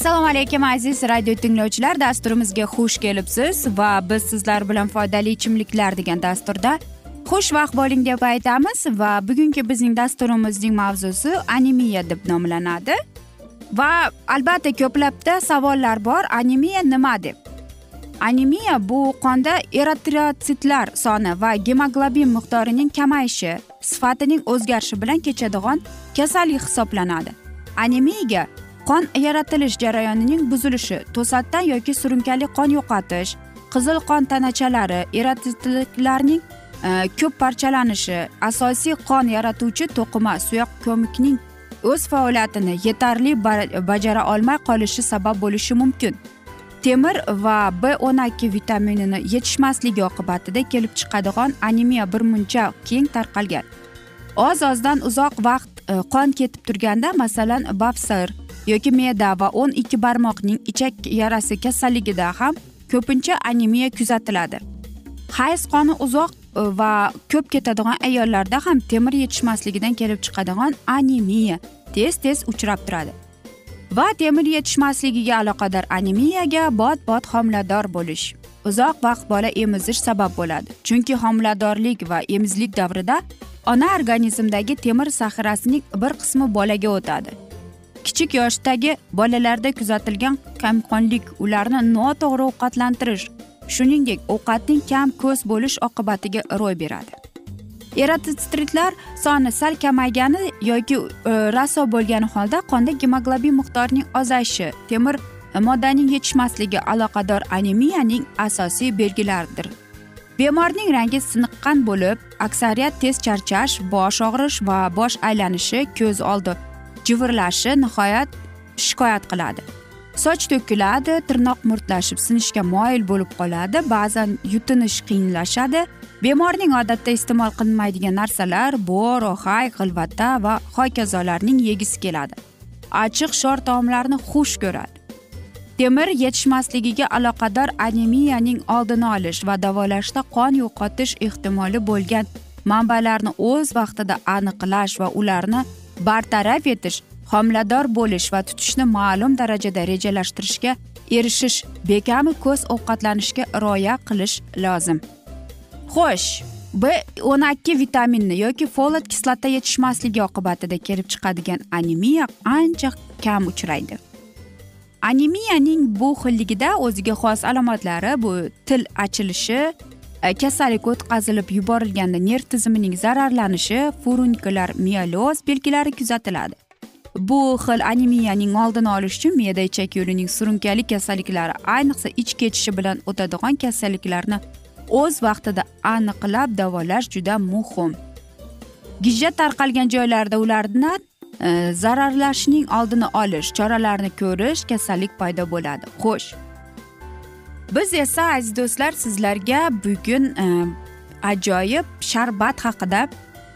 assalomu alaykum aziz radio tinglovchilar. Dasturimizga xush kelibsiz va biz sizlar bilan foydali ichimliklar degan dasturda xushvaqt bo'ling deb aytamiz va bugungi bizning dasturimizning mavzusi anemiya deb nomlanadi. Va albatta ko'plabda savollar bor. Anemiya nima deb? Anemiya bu qonda eritrotsitlar soni va gemoglobin miqdorining kamayishi sifatining o'zgarishi bilan kechadigan kasallik hisoblanadi. Anemiyaga qon yaratilish jarayonining buzilishi to'satdan yoki surunkali qon yo'qotish qizil qon tanachalari eritritsitlarning e, ko'p parchalanishi asosiy qon yaratuvchi to'qima suyak ko'mikning o'z faoliyatini yetarli bajara olmay qolishi sabab bo'lishi mumkin. Temir va b o'n ikki vitaminini yetishmasligi oqibatida kelib chiqadigan anemiya birmuncha keng tarqalgan. Oz ozdan uzoq vaqt e, qon ketib turganda masalan bafsir yoki me'da va o'n ikki barmoqning ichak yarasi kasalligida ham ko'pincha anemiya kuzatiladi. Hayz qoni uzoq e, va ko'p ketadigan ayollarda ham temir yetishmasligidan kelib chiqadigan anemiya tez tez uchrab turadi. Va temir yetishmasligiga aloqador anemiyaga bot bot homilador bo'lish. Uzoq vaqt bola emizish sabab bo'ladi. Chunki homiladorlik va emizlik davrida ona organizmdagi temir sahrasining bir qismi bolaga o'tadi. Kichik yoshdagi bolalarda kuzatilgan kamqonlik ularni noto'g'ri ovqatlantirish shuningdek ovqatning kam ko'z bo'lish oqibatiga ro'y beradi. Eratitsitritlar soni sal kamaygani yoki e, raso bo'lgani holda qonda gemoglobin miqdorining ozayishi temir moddaning yetishmasligi aloqador anemiyaning asosiy belgilaridir. Bemorning rangi siniqqan bo'lib aksariyat tez charchash bosh og'rish va bosh aylanishi ko'z oldi jivirlashi nihoyat shikoyat qiladi. Soch to'kiladi tirnoq murtlashib sinishga moyil bo'lib qoladi ba'zan yutinish qiyinlashadi bemorning odatda iste'mol qilinmaydigan narsalar bo'r ohay g'ilvata va hokazolarning yegisi keladi. Achchiq sho'r taomlarni xush ko'radi. Temir yetishmasligiga aloqador anemiyaning oldini olish va davolashda qon yo'qotish ehtimoli bo'lgan manbalarni o'z vaqtida aniqlash va ularni bartaraf etish homilador bo'lish va tutishni ma'lum darajada rejalashtirishga erishish bekami ko'z ovqatlanishga rioya qilish lozim. Xo'sh b o'n ikki vitaminni yoki folat kislota yetishmasligi oqibatida kelib chiqadigan anemiya ancha kam uchraydi. Anemiyaning bu xilligida o'ziga xos alomatlari bu til achilishi e, kasallik o'tkazilib yuborilganda nerv tizimining zararlanishi furunkular mialoz belgilari kuzatiladi. Bu xil anemiyaning oldini olish uchun me'da ichak yo'lining surunkali kasalliklari ayniqsa ich kechishi bilan o'tadigan kasalliklarni o'z vaqtida aniqlab davolash juda muhim. Gijja tarqalgan joylarda ularni e, zararlashning oldini olish choralarini ko'rish kasallik paydo bo'ladi. Xo'sh. Biz esa aziz do'stlar sizlarga bugun e, ajoyib sharbat haqida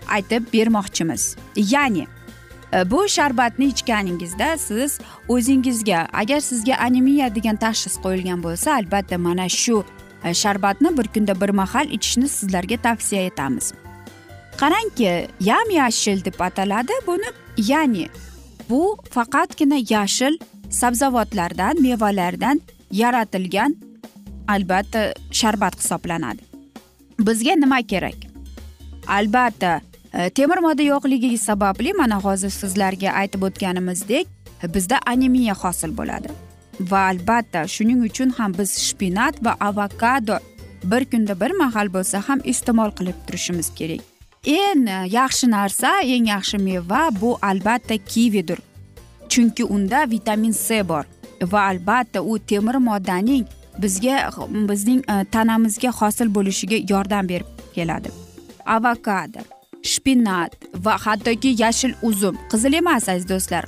aytib bermoqchimiz. Ya'ni e, bu sharbatni ichganingizda siz o'zingizga agar sizga anemiya degan tashxis qo'yilgan bo'lsa albatta mana shu E, sharbatni bir kunda bir mahal ichishni sizlarga tavsiya etamiz. Qarangki yam yashil deb ataladi. Buni ya'ni bu faqatgina yashil sabzavotlardan mevalardan yaratilgan albatta sharbat hisoblanadi. Bizga nima kerak? Albatta e, temir modda yo'qligi sababli mana hozir sizlarga aytib o'tganimizdek bizda anemiya hosil bo'ladi. Va albatta shuning uchun ham biz shpinat va avokado bir kunda bir mahal bo'lsa ham iste'mol qilib turishimiz kerak. Eng yaxshi narsa eng yaxshi meva bu albatta kividir. Chunki unda vitamin c bor. Va albatta u temir moddaning bizga bizning e, tanamizga hosil bo'lishiga yordam berib keladi. Avokado shpinat va hattoki yashil uzum qizil emas aziz do'stlar.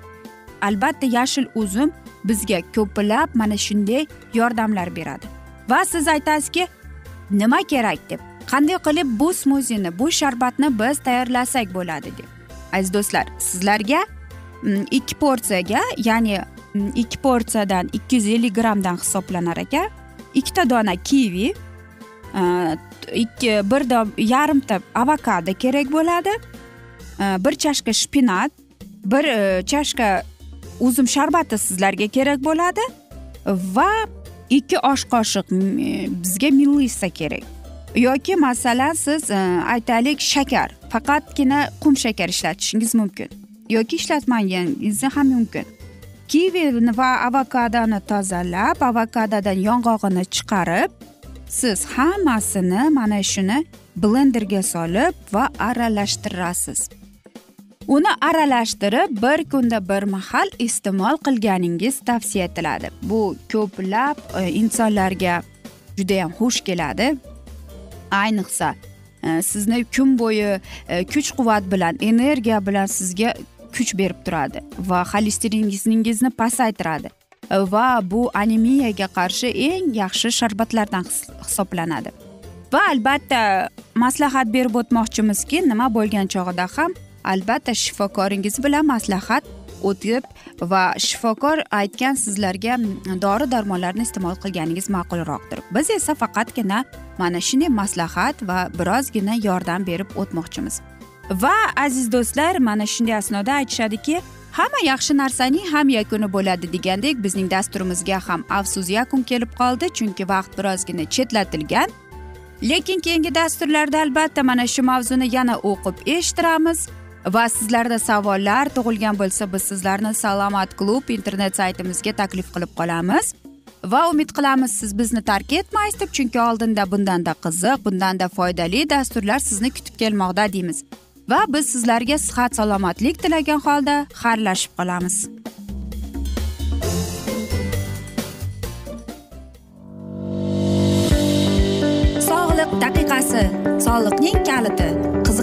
Albatta yashil uzum bizga ko'plab mana shunday yordamlar beradi. Va siz aytasizki nima kerak deb qanday qilib bu smuzini bu sharbatni biz tayyorlasak bo'ladi deb. Aziz do'stlar sizlarga mm, ikki porsiyaga ya'ni mm, ikki porsiyadan ikki yuz ellik grammdan hisoblanar ekan. Ikkita dona kivi e, ikki bir yarimta avokado kerak bo'ladi e, bir chashka shpinat bir e, chashka uzum sharbati sizlarga kerak bo'ladi va ikki osh qoshiq bizga melissa kerak. Yoki masalan siz e, aytaylik shakar. Faqatgina qum shakar ishlatishingiz mumkin. Yoki ishlatmaganingiz ham mumkin. Kivini va avokadoni tozalab avokadodan yong'og'ini chiqarib siz hammasini mana shuni blenderga solib va aralashtirasiz. Uni aralashtirib bir kunda bir mahal iste'mol qilganingiz tavsiya etiladi. Bu ko'plab e, insonlarga judayam xush keladi. Ayniqsa e, sizni kun bo'yi e, kuch quvvat bilan energiya bilan sizga kuch berib turadi va xolesteringizni pasaytiradi. Va bu anemiyaga qarshi eng yaxshi sharbatlardan hisoblanadi. Va albatta maslahat berib o'tmoqchimizki nima bo'lgan chog'ida ham albatta shifokoringiz bilan maslahat o'tib va shifokor aytgan sizlarga mm, dori darmonlarni iste'mol qilganingiz ma'qulroqdir. Biz esa faqatgina mana shunday maslahat va birozgina yordam berib o'tmoqchimiz. Va aziz do'stlar mana shunday asnoda aytishadiki hamma yaxshi narsaning ham yakuni bo'ladi degandek bizning dasturimizga ham afsus yakun kelib qoldi chunki vaqt birozgina chetlatilgan. Lekin keyingi dasturlarda albatta mana shu mavzuni yana o'qib eshittiramiz. Va sizlarda savollar tug'ilgan bo'lsa biz sizlarni salomat klub internet saytimizga taklif qilib qolamiz. Va umid qilamiz siz bizni tark etmaysiz deb chunki oldinda bundanda qiziq bundanda foydali dasturlar sizni kutib kelmoqda deymiz. Va biz sizlarga sihat salomatlik tilagan holda xayrlashib qolamiz. Sog'liq daqiqasi soliqning kaliti.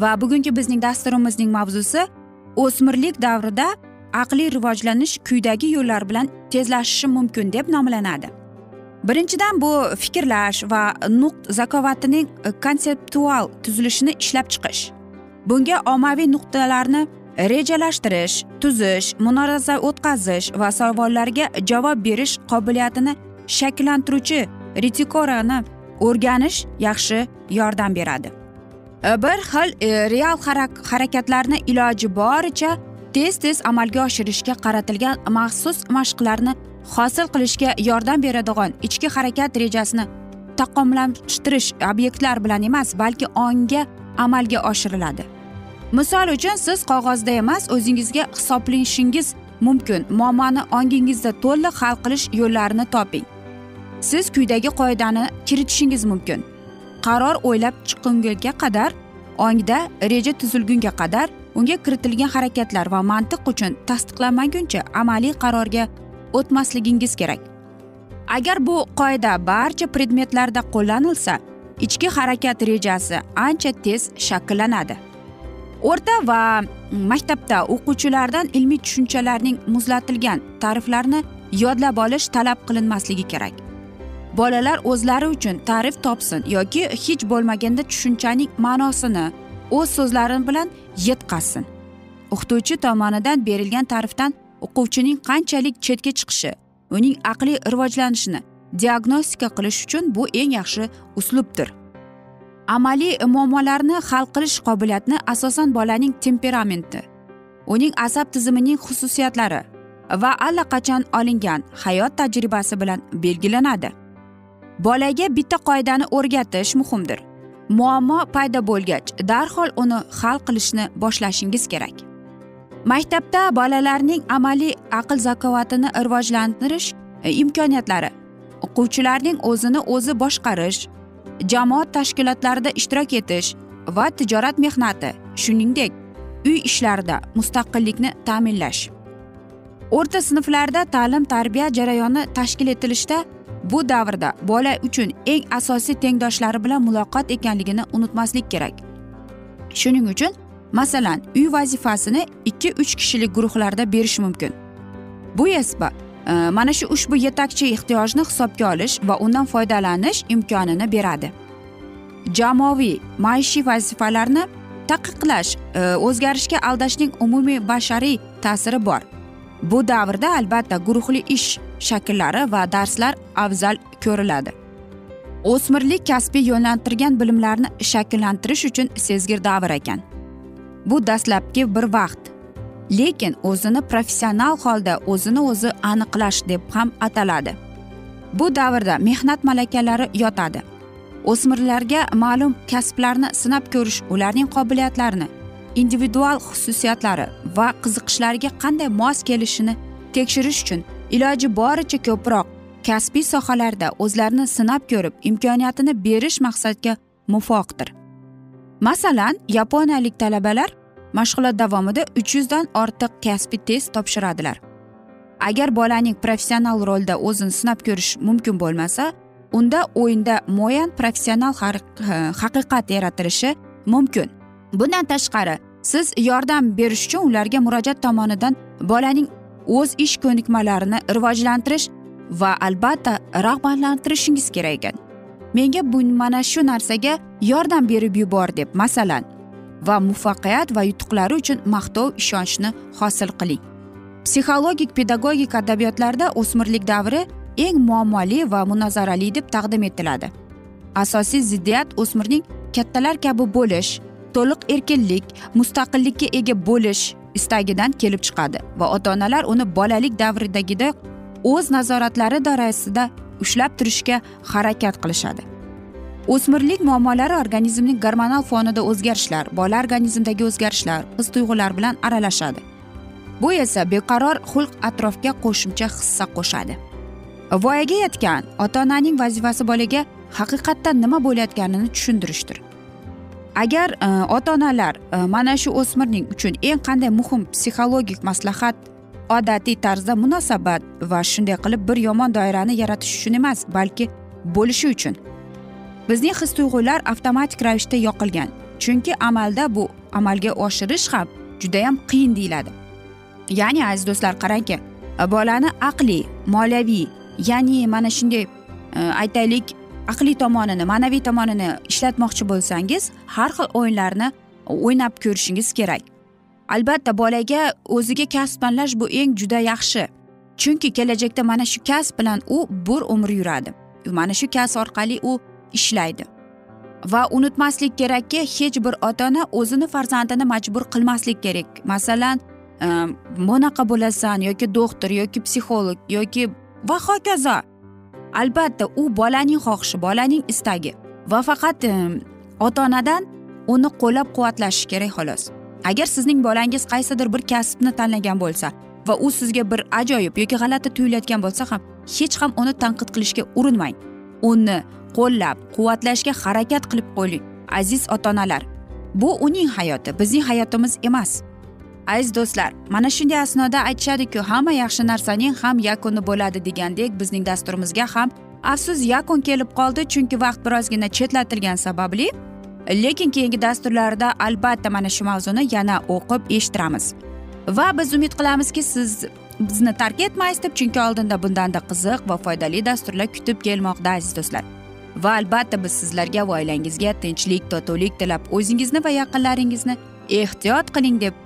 Va bugungi bizning dasturimizning mavzusi o'smirlik davrida aqliy rivojlanish quyidagi yo'llar bilan tezlashishi mumkin deb nomlanadi. Birinchidan bu fikrlash va nuqt zakovatining konseptual tuzilishini ishlab chiqish. Bunga ommaviy nuqtalarni rejalashtirish tuzish munoraza o'tkazish va savollarga javob berish qobiliyatini shakllantiruvchi retikorani o'rganish yaxshi yordam beradi. Bir xil e, real harakatlarni iloji boricha tez tez amalga oshirishga qaratilgan maxsus mashqlarni hosil qilishga yordam beradigan ichki harakat rejasini takomlashtirish obyektlar bilan emas balki ongga amalga oshiriladi misol uchun siz qog'ozda emas o'zingizga hisoblashingiz mumkin muammoni ongingizda to'liq hal qilish yo'llarini toping siz quyidagi qoidani kiritishingiz mumkin qaror o'ylab chiqqunga qadar ongda reja tuzilgunga qadar unga kiritilgan harakatlar va mantiq uchun tasdiqlanmaguncha amaliy qarorga o'tmasligingiz kerak. Agar bu qoida barcha predmetlarda qo'llanilsa ichki harakat rejasi ancha tez shakllanadi. O'rta va maktabda o'quvchilardan ilmiy tushunchalarning muzlatilgan ta'riflarini yodlab olish talab qilinmasligi kerak. Bolalar o'zlari uchun ta'rif topsin yoki hech bo'lmaganda tushunchaning ma'nosini o'z so'zlari bilan yetqazsin o'qituvchi tomonidan berilgan ta'rifdan o'quvchining qanchalik chetga chiqishi uning aqliy rivojlanishini diagnostika qilish uchun bu eng yaxshi uslubdir. Amaliy muammolarni hal qilish qobiliyatini asosan bolaning temperamenti uning asab tizimining xususiyatlari va allaqachon olingan hayot tajribasi bilan belgilanadi. Bolaga bitta qoidani o'rgatish muhimdir. Muammo paydo bo'lgach darhol uni hal qilishni boshlashingiz kerak. Maktabda bolalarning amaliy aql zakovatini rivojlantirish e, imkoniyatlari o'quvchilarning o'zini o'zi boshqarish jamoat tashkilotlarida ishtirok etish va tijorat mehnati shuningdek uy ishlarida mustaqillikni ta'minlash. O'rta sinflarda ta'lim tarbiya jarayoni tashkil etilishda bu davrda bola uchun eng asosiy tengdoshlari bilan muloqot ekanligini unutmaslik kerak. Shuning uchun masalan uy vazifasini ikki uch kishilik guruhlarda berish mumkin. Bu esa e, mana shu ushbu yetakchi ehtiyojni hisobga olish va undan foydalanish imkonini beradi. Jamoaviy maishiy vazifalarni taqiqlash e, o'zgarishga aldashning umumiy bashariy ta'siri bor. Bu davrda albatta guruhli ish shakllari va darslar afzal ko'riladi. O'smirlik kasbiy yo'naltirgan bilimlarni shakllantirish uchun sezgir davr ekan. Bu dastlabki bir vaqt. Lekin o'zini professional holda o'zini o'zi aniqlash deb ham ataladi. Bu davrda mehnat malakalari yotadi. O'smirlarga ma'lum kasblarni sinab ko'rish ularning qobiliyatlarini individual xususiyatlari va qiziqishlariga qanday mos kelishini tekshirish uchun iloji boricha ko'proq kasbiy sohalarda o'zlarini sinab ko'rib imkoniyatini berish maqsadga muvofiqdir. Masalan yaponiyalik talabalar mashg'ulot davomida uch yuzdan ortiq kasbiy test topshiradilar. Agar bolaning professional rolda o'zini sinab ko'rish mumkin bo'lmasa unda o'yinda muayyan professional haqiqat yaratilishi mumkin. Bundan tashqari siz yordam berish uchun ularga murojaat tomonidan bolaning o'z ish ko'nikmalarini rivojlantirish va albatta rag'batlantirishingiz kerak ekan. Menga bu mana shu narsaga yordam berib yubor deb masalan va muvaffaqiyat va yutuqlari uchun maqtov ishonchni hosil qiling. Psixologik pedagogik adabiyotlarda o'smirlik davri eng muammoli va munozarali deb taqdim etiladi. Asosiy ziddiyat o'smirning kattalar kabi bo'lish to'liq erkinlik mustaqillikka ega bo'lish istagidan kelib chiqadi va ota onalar uni bolalik davridagidek o'z nazoratlari doirasida ushlab turishga harakat qilishadi. O'smirlik muammolari organizmning gormonal fonida o'zgarishlar bola organizmidagi o'zgarishlar his tuyg'ular bilan aralashadi. Bu esa beqaror xulq atrofga qo'shimcha hissa qo'shadi. Voyaga yetgan ota onaning vazifasi bolaga haqiqatda nima bo'layotganini tushuntirishdir. Agar e, ota onalar e, mana shu o'smirning uchun eng qanday muhim psixologik maslahat odatiy tarzda munosabat va shunday qilib bir yomon doirani yaratish uchun emas balki bo'lishi uchun. Bizning his tuyg'ular avtomatik ravishda yoqilgan chunki amalda bu amalga oshirish ham judayam qiyin deyiladi. Ya'ni aziz do'stlar qarangki e, bolani aqliy moliyaviy ya'ni mana shunday aytaylik aqliy tomonini ma'naviy tomonini ishlatmoqchi bo'lsangiz har xil o'yinlarni o'ynab ko'rishingiz kerak. Albatta bolaga o'ziga kasb tanlash bu eng juda yaxshi. Chunki kelajakda mana shu kasb bilan u bir umr yuradi. Mana shu kasb orqali u ishlaydi. Va unutmaslik kerakki hech bir ota ona o'zini farzandini majbur qilmaslik kerak. Masalan ehm, bunaqa bo'lasan yoki doktor yoki psixolog yoki va hokazo. Albatta u bolaning xohishi bolaning istagi. Va faqat e, ota onadan uni qo'llab quvvatlash kerak xolos. Agar sizning bolangiz qaysidir bir kasbni tanlagan bo'lsa va u sizga bir ajoyib yoki g'alati tuyulayotgan bo'lsa ham hech ham uni tanqid qilishga urinmang. Uni qo'llab quvvatlashga harakat qilib qo'ying aziz ota onalar bu uning hayoti bizning hayotimiz emas. Aziz do'stlar mana shunday asnoda aytishadiku hamma yaxshi narsaning ham yakuni bo'ladi degandek bizning dasturimizga ham afsus yakun kelib qoldi chunki vaqt birozgina chetlatilgani sababli. Lekin keyingi dasturlarda albatta mana shu mavzuni yana o'qib eshittiramiz. Va biz umid qilamizki siz bizni tark etmaysiz deb chunki oldinda bundanda qiziq va foydali dasturlar kutib kelmoqda aziz do'stlar. Va albatta biz sizlarga va oilangizga tinchlik totuvlik tilab o'zingizni va yaqinlaringizni ehtiyot qiling deb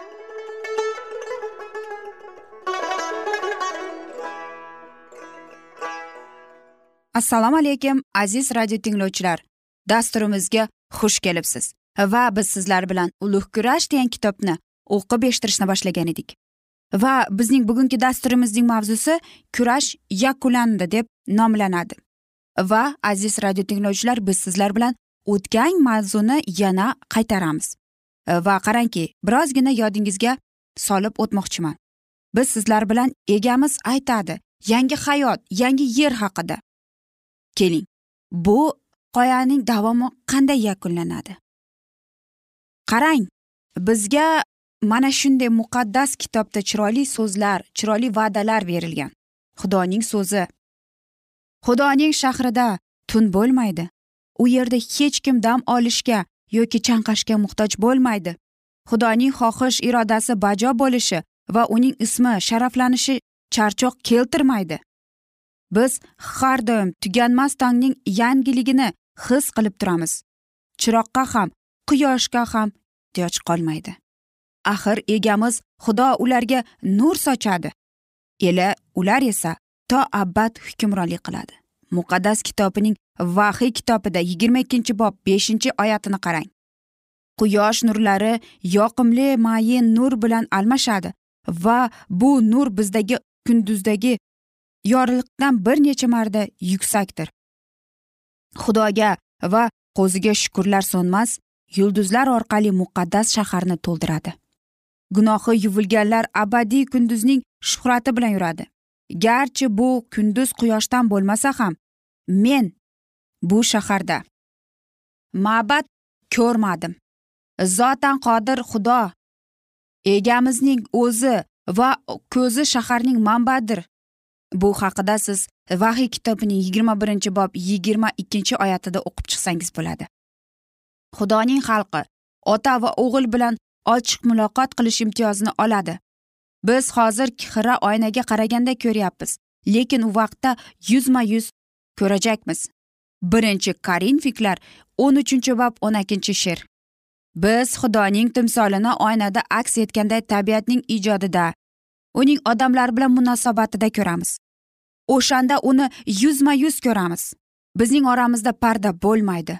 Assalomu alaykum aziz radio tinglovchilar. Dasturimizga xush kelibsiz. Va biz sizlar bilan ulug' kurash degan kitobni o'qib eshittirishni boshlagan edik. Va bizning bugungi dasturimizning mavzusi kurash yakunlandi deb nomlanadi. Va aziz radio tinglovchilar biz sizlar bilan o'tgan mavzuni yana qaytaramiz. Va qarangki birozgina yodingizga solib o'tmoqchiman. Biz sizlar bilan egamiz aytadi yangi hayot yangi yer haqida. Keling. Bu qoyaning davomi qanday yakunlanadi? Qarang bizga mana shunday muqaddas kitobda chiroyli so'zlar chiroyli va'dalar berilgan. Xudoning so'zi. Xudoning shahrida tun bo'lmaydi. U yerda hech kim dam olishga yoki chanqashga muhtoj bo'lmaydi. Xudoning xohish irodasi bajo bo'lishi va uning ismi sharaflanishi charchoq keltirmaydi. Biz har doim tuganmas tongning yangiligini his qilib turamiz. Chiroqqa ham quyoshga ham ehtiyoj qolmaydi. Axir egamiz xudo ularga nur sochadi. Ela ular esa to abad hukmronlik qiladi. Muqaddas kitobining vahiy kitobida yigirma ikkinchi bob beshinchi oyatini qarang. Quyosh nurlari yoqimli mayin nur bilan almashadi va bu nur bizdagi kunduzdagi yorliqdan bir necha marta yuksakdir. Xudoga va qo'ziga shukurlar so'nmas yulduzlar orqali muqaddas shaharni to'ldiradi. Gunohi yuvilganlar abadiy kunduzning shuhrati bilan yuradi. Garchi bu kunduz quyoshdan bo'lmasa ham men bu shaharda ma'bad ko'rmadim. Zotan qodir xudo egamizning o'zi va ko'zi shaharning manbadir. Bu haqida siz vahiy kitobining yigirma birinchi bob yigirma ikkinchi oyatida o'qib chiqsangiz bo'ladi. Xudoning xalqi ota va o'g'il bilan ochiq muloqot qilish imtiyozini oladi. Biz hozir xira oynaga qaraganda ko'ryapmiz lekin u vaqtda yuzma yuz ko'rajakmiz birinchi korinfiklar o'n uchinchi bob o'n ikkinchi she'r. Biz xudoning timsolini oynada aks etganday tabiatning ijodida uning odamlar bilan munosabatida ko'ramiz. O'shanda uni yuzma yuz ko'ramiz. Bizning oramizda parda bo'lmaydi.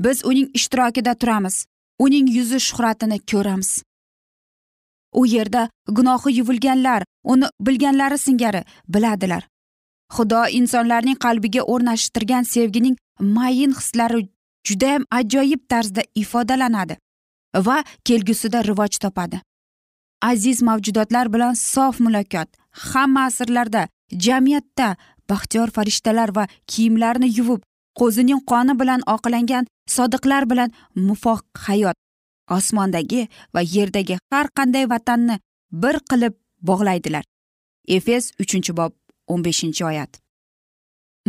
Biz uning ishtirokida turamiz. Uning yuzi shuhratini ko'ramiz. U yerda gunohi yuvilganlar uni bilganlari singari biladilar. Xudo insonlarning qalbiga o'rnashtirgan sevgining mayin hislari judayam ajoyib tarzda ifodalanadi va kelgusida rivoj topadi. Aziz mavjudotlar bilan sof muloqot. Hamma asrlarda jamiyatda baxtiyor farishtalar va kiyimlarini yuvib qo'zining qoni bilan oqlangan sodiqlar bilan mufoq hayot. Osmondagi va yerdagi har qanday vatanni bir qilib bog'laydilar. Efes uchinchi bob o'n beshinchi oyat.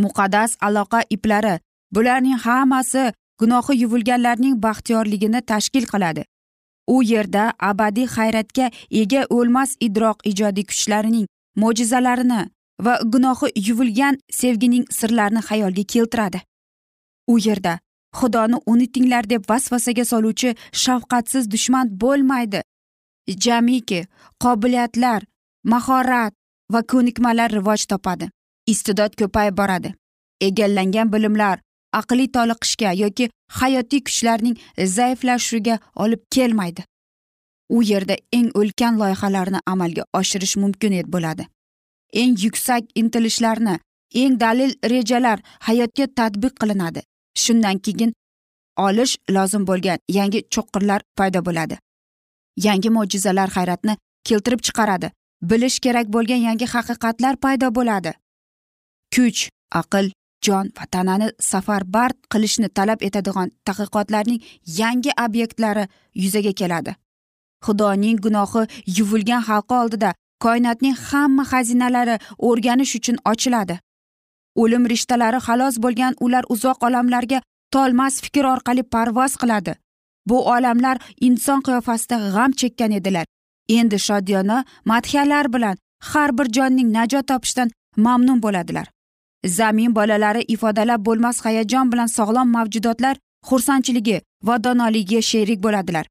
Muqaddas aloqa iplari bularning hammasi gunohi yuvilganlarning baxtiyorligini tashkil qiladi. U yerda abadiy hayratga ega o'lmas idroq ijodiy kuchlarining mo'jizalarini va gunohi yuvilgan sevgining sirlarini xayolga keltiradi. U yerda xudoni unutinglar deb vasvasaga soluvchi shafqatsiz dushman bo'lmaydi. Jamiki qobiliyatlar mahorat va ko'nikmalar rivoj topadi. Iste'dod ko'payib boradi. Egallangan bilimlar aqliy toliqishga yoki hayotiy kuchlarning zaiflashishiga olib kelmaydi. U yerda eng ulkan loyihalarni amalga oshirish mumkin bo'ladi. Eng yuksak intilishlarni eng dalil rejalar hayotga tadbiq qilinadi. Shundan keyin olish lozim bo'lgan yangi cho'qqirlar paydo bo'ladi. Yangi mo'jizalar hayratni keltirib chiqaradi. Bilish kerak bo'lgan yangi haqiqatlar paydo bo'ladi. Kuch aql jon va tanani safarbar qilishni talab etadigan tadqiqotlarning yangi obyektlari yuzaga keladi. Xudoning gunohi yuvilgan xalqi oldida koinotning hamma xazinalari o'rganish uchun ochiladi. O'lim rishtalari xalos bo'lgan ular uzoq olamlarga tolmas fikr orqali parvoz qiladi. Bu olamlar inson qiyofasida g'am chekkan edilar. Endi shodiyona madhiyalar bilan har bir jonning najot topishidan mamnun bo'ladilar. Zamin bolalari ifodalab bo'lmas hayajon bilan sog'lom mavjudotlar xursandchiligi va donoligiga sherik bo'ladilar.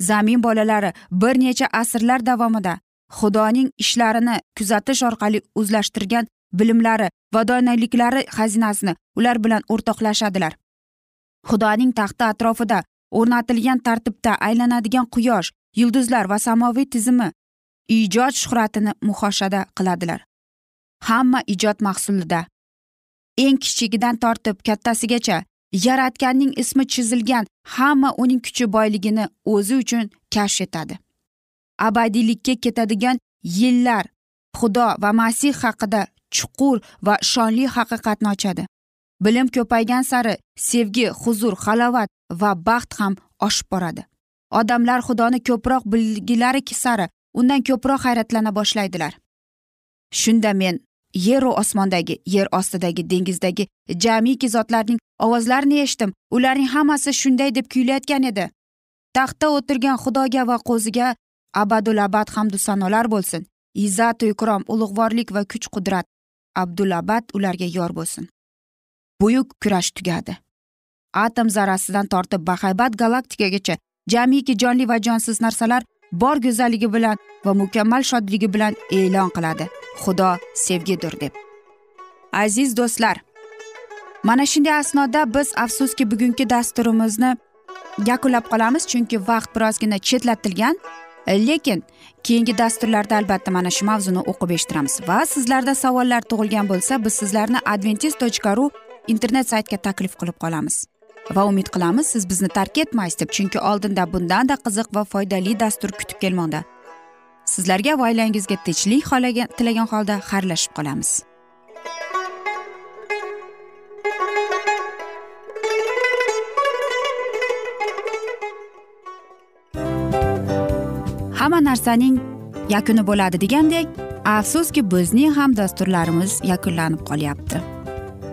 Zamin bolalari bir necha asrlar davomida xudoning ishlarini kuzatish orqali o'zlashtirgan bilimlari va donaliklari xazinasini ular bilan o'rtoqlashadilar. Xudoning taxti atrofida o'rnatilgan tartibda aylanadigan quyosh yulduzlar va samoviy tizimi ijod shuhratini muhoshada qiladilar. Hamma ijod mahsulida eng kichigidan tortib kattasigacha yaratganning ismi chizilgan hamma uning kuchi boyligini o'zi uchun kashf etadi. Abadiylikka ketadigan yillar xudo va masih haqida chuqur va shonli haqiqatni ochadi. Bilim ko'paygan sari sevgi huzur halovat va baxt ham oshib boradi. Odamlar xudoni ko'proq bilgilari sari undan ko'proq hayratlana boshlaydilar. Shunda men yeru osmondagi yer ostidagi dengizdagi jamiki zotlarning ovozlarini eshitdim. Ularning hammasi shunday deb kuylayotgan edi. Taxtda o'tirgan xudoga va qo'ziga abadul abad hamdu sanolar bo'lsin. Izzatu ikrom ulug'vorlik va kuch qudrat abdulabad ularga yor bo'lsin. Buyuk kurash tugadi. Atom zarrasidan tortib bahaybat galaktikagacha jamiki jonli va jonsiz narsalar bor go'zalligi bilan va mukammal shodligi bilan e'lon qiladi. Xudo sevgidir deb. Aziz do'stlar mana shunday asnoda biz afsuski bugungi dasturimizni yakunlab qolamiz chunki vaqt birozgina chetlatilgan. Lekin keyingi dasturlarda albatta mana shu mavzuni o'qib eshittiramiz va sizlarda savollar tug'ilgan bo'lsa biz sizlarni adventis tochka ru internet saytga taklif qilib qolamiz. Va umid qilamiz siz bizni tark etmaysiz deb. Chunki oldinda bundanda qiziq va foydali dastur kutib kelmoqda. Sizlarga va oilangizga tinchlik tilagan holda xayrlashib qolamiz. Hamma narsaning yakuni bo'ladi degandek afsuski bizning ham dasturlarimiz yakunlanib qolyapti.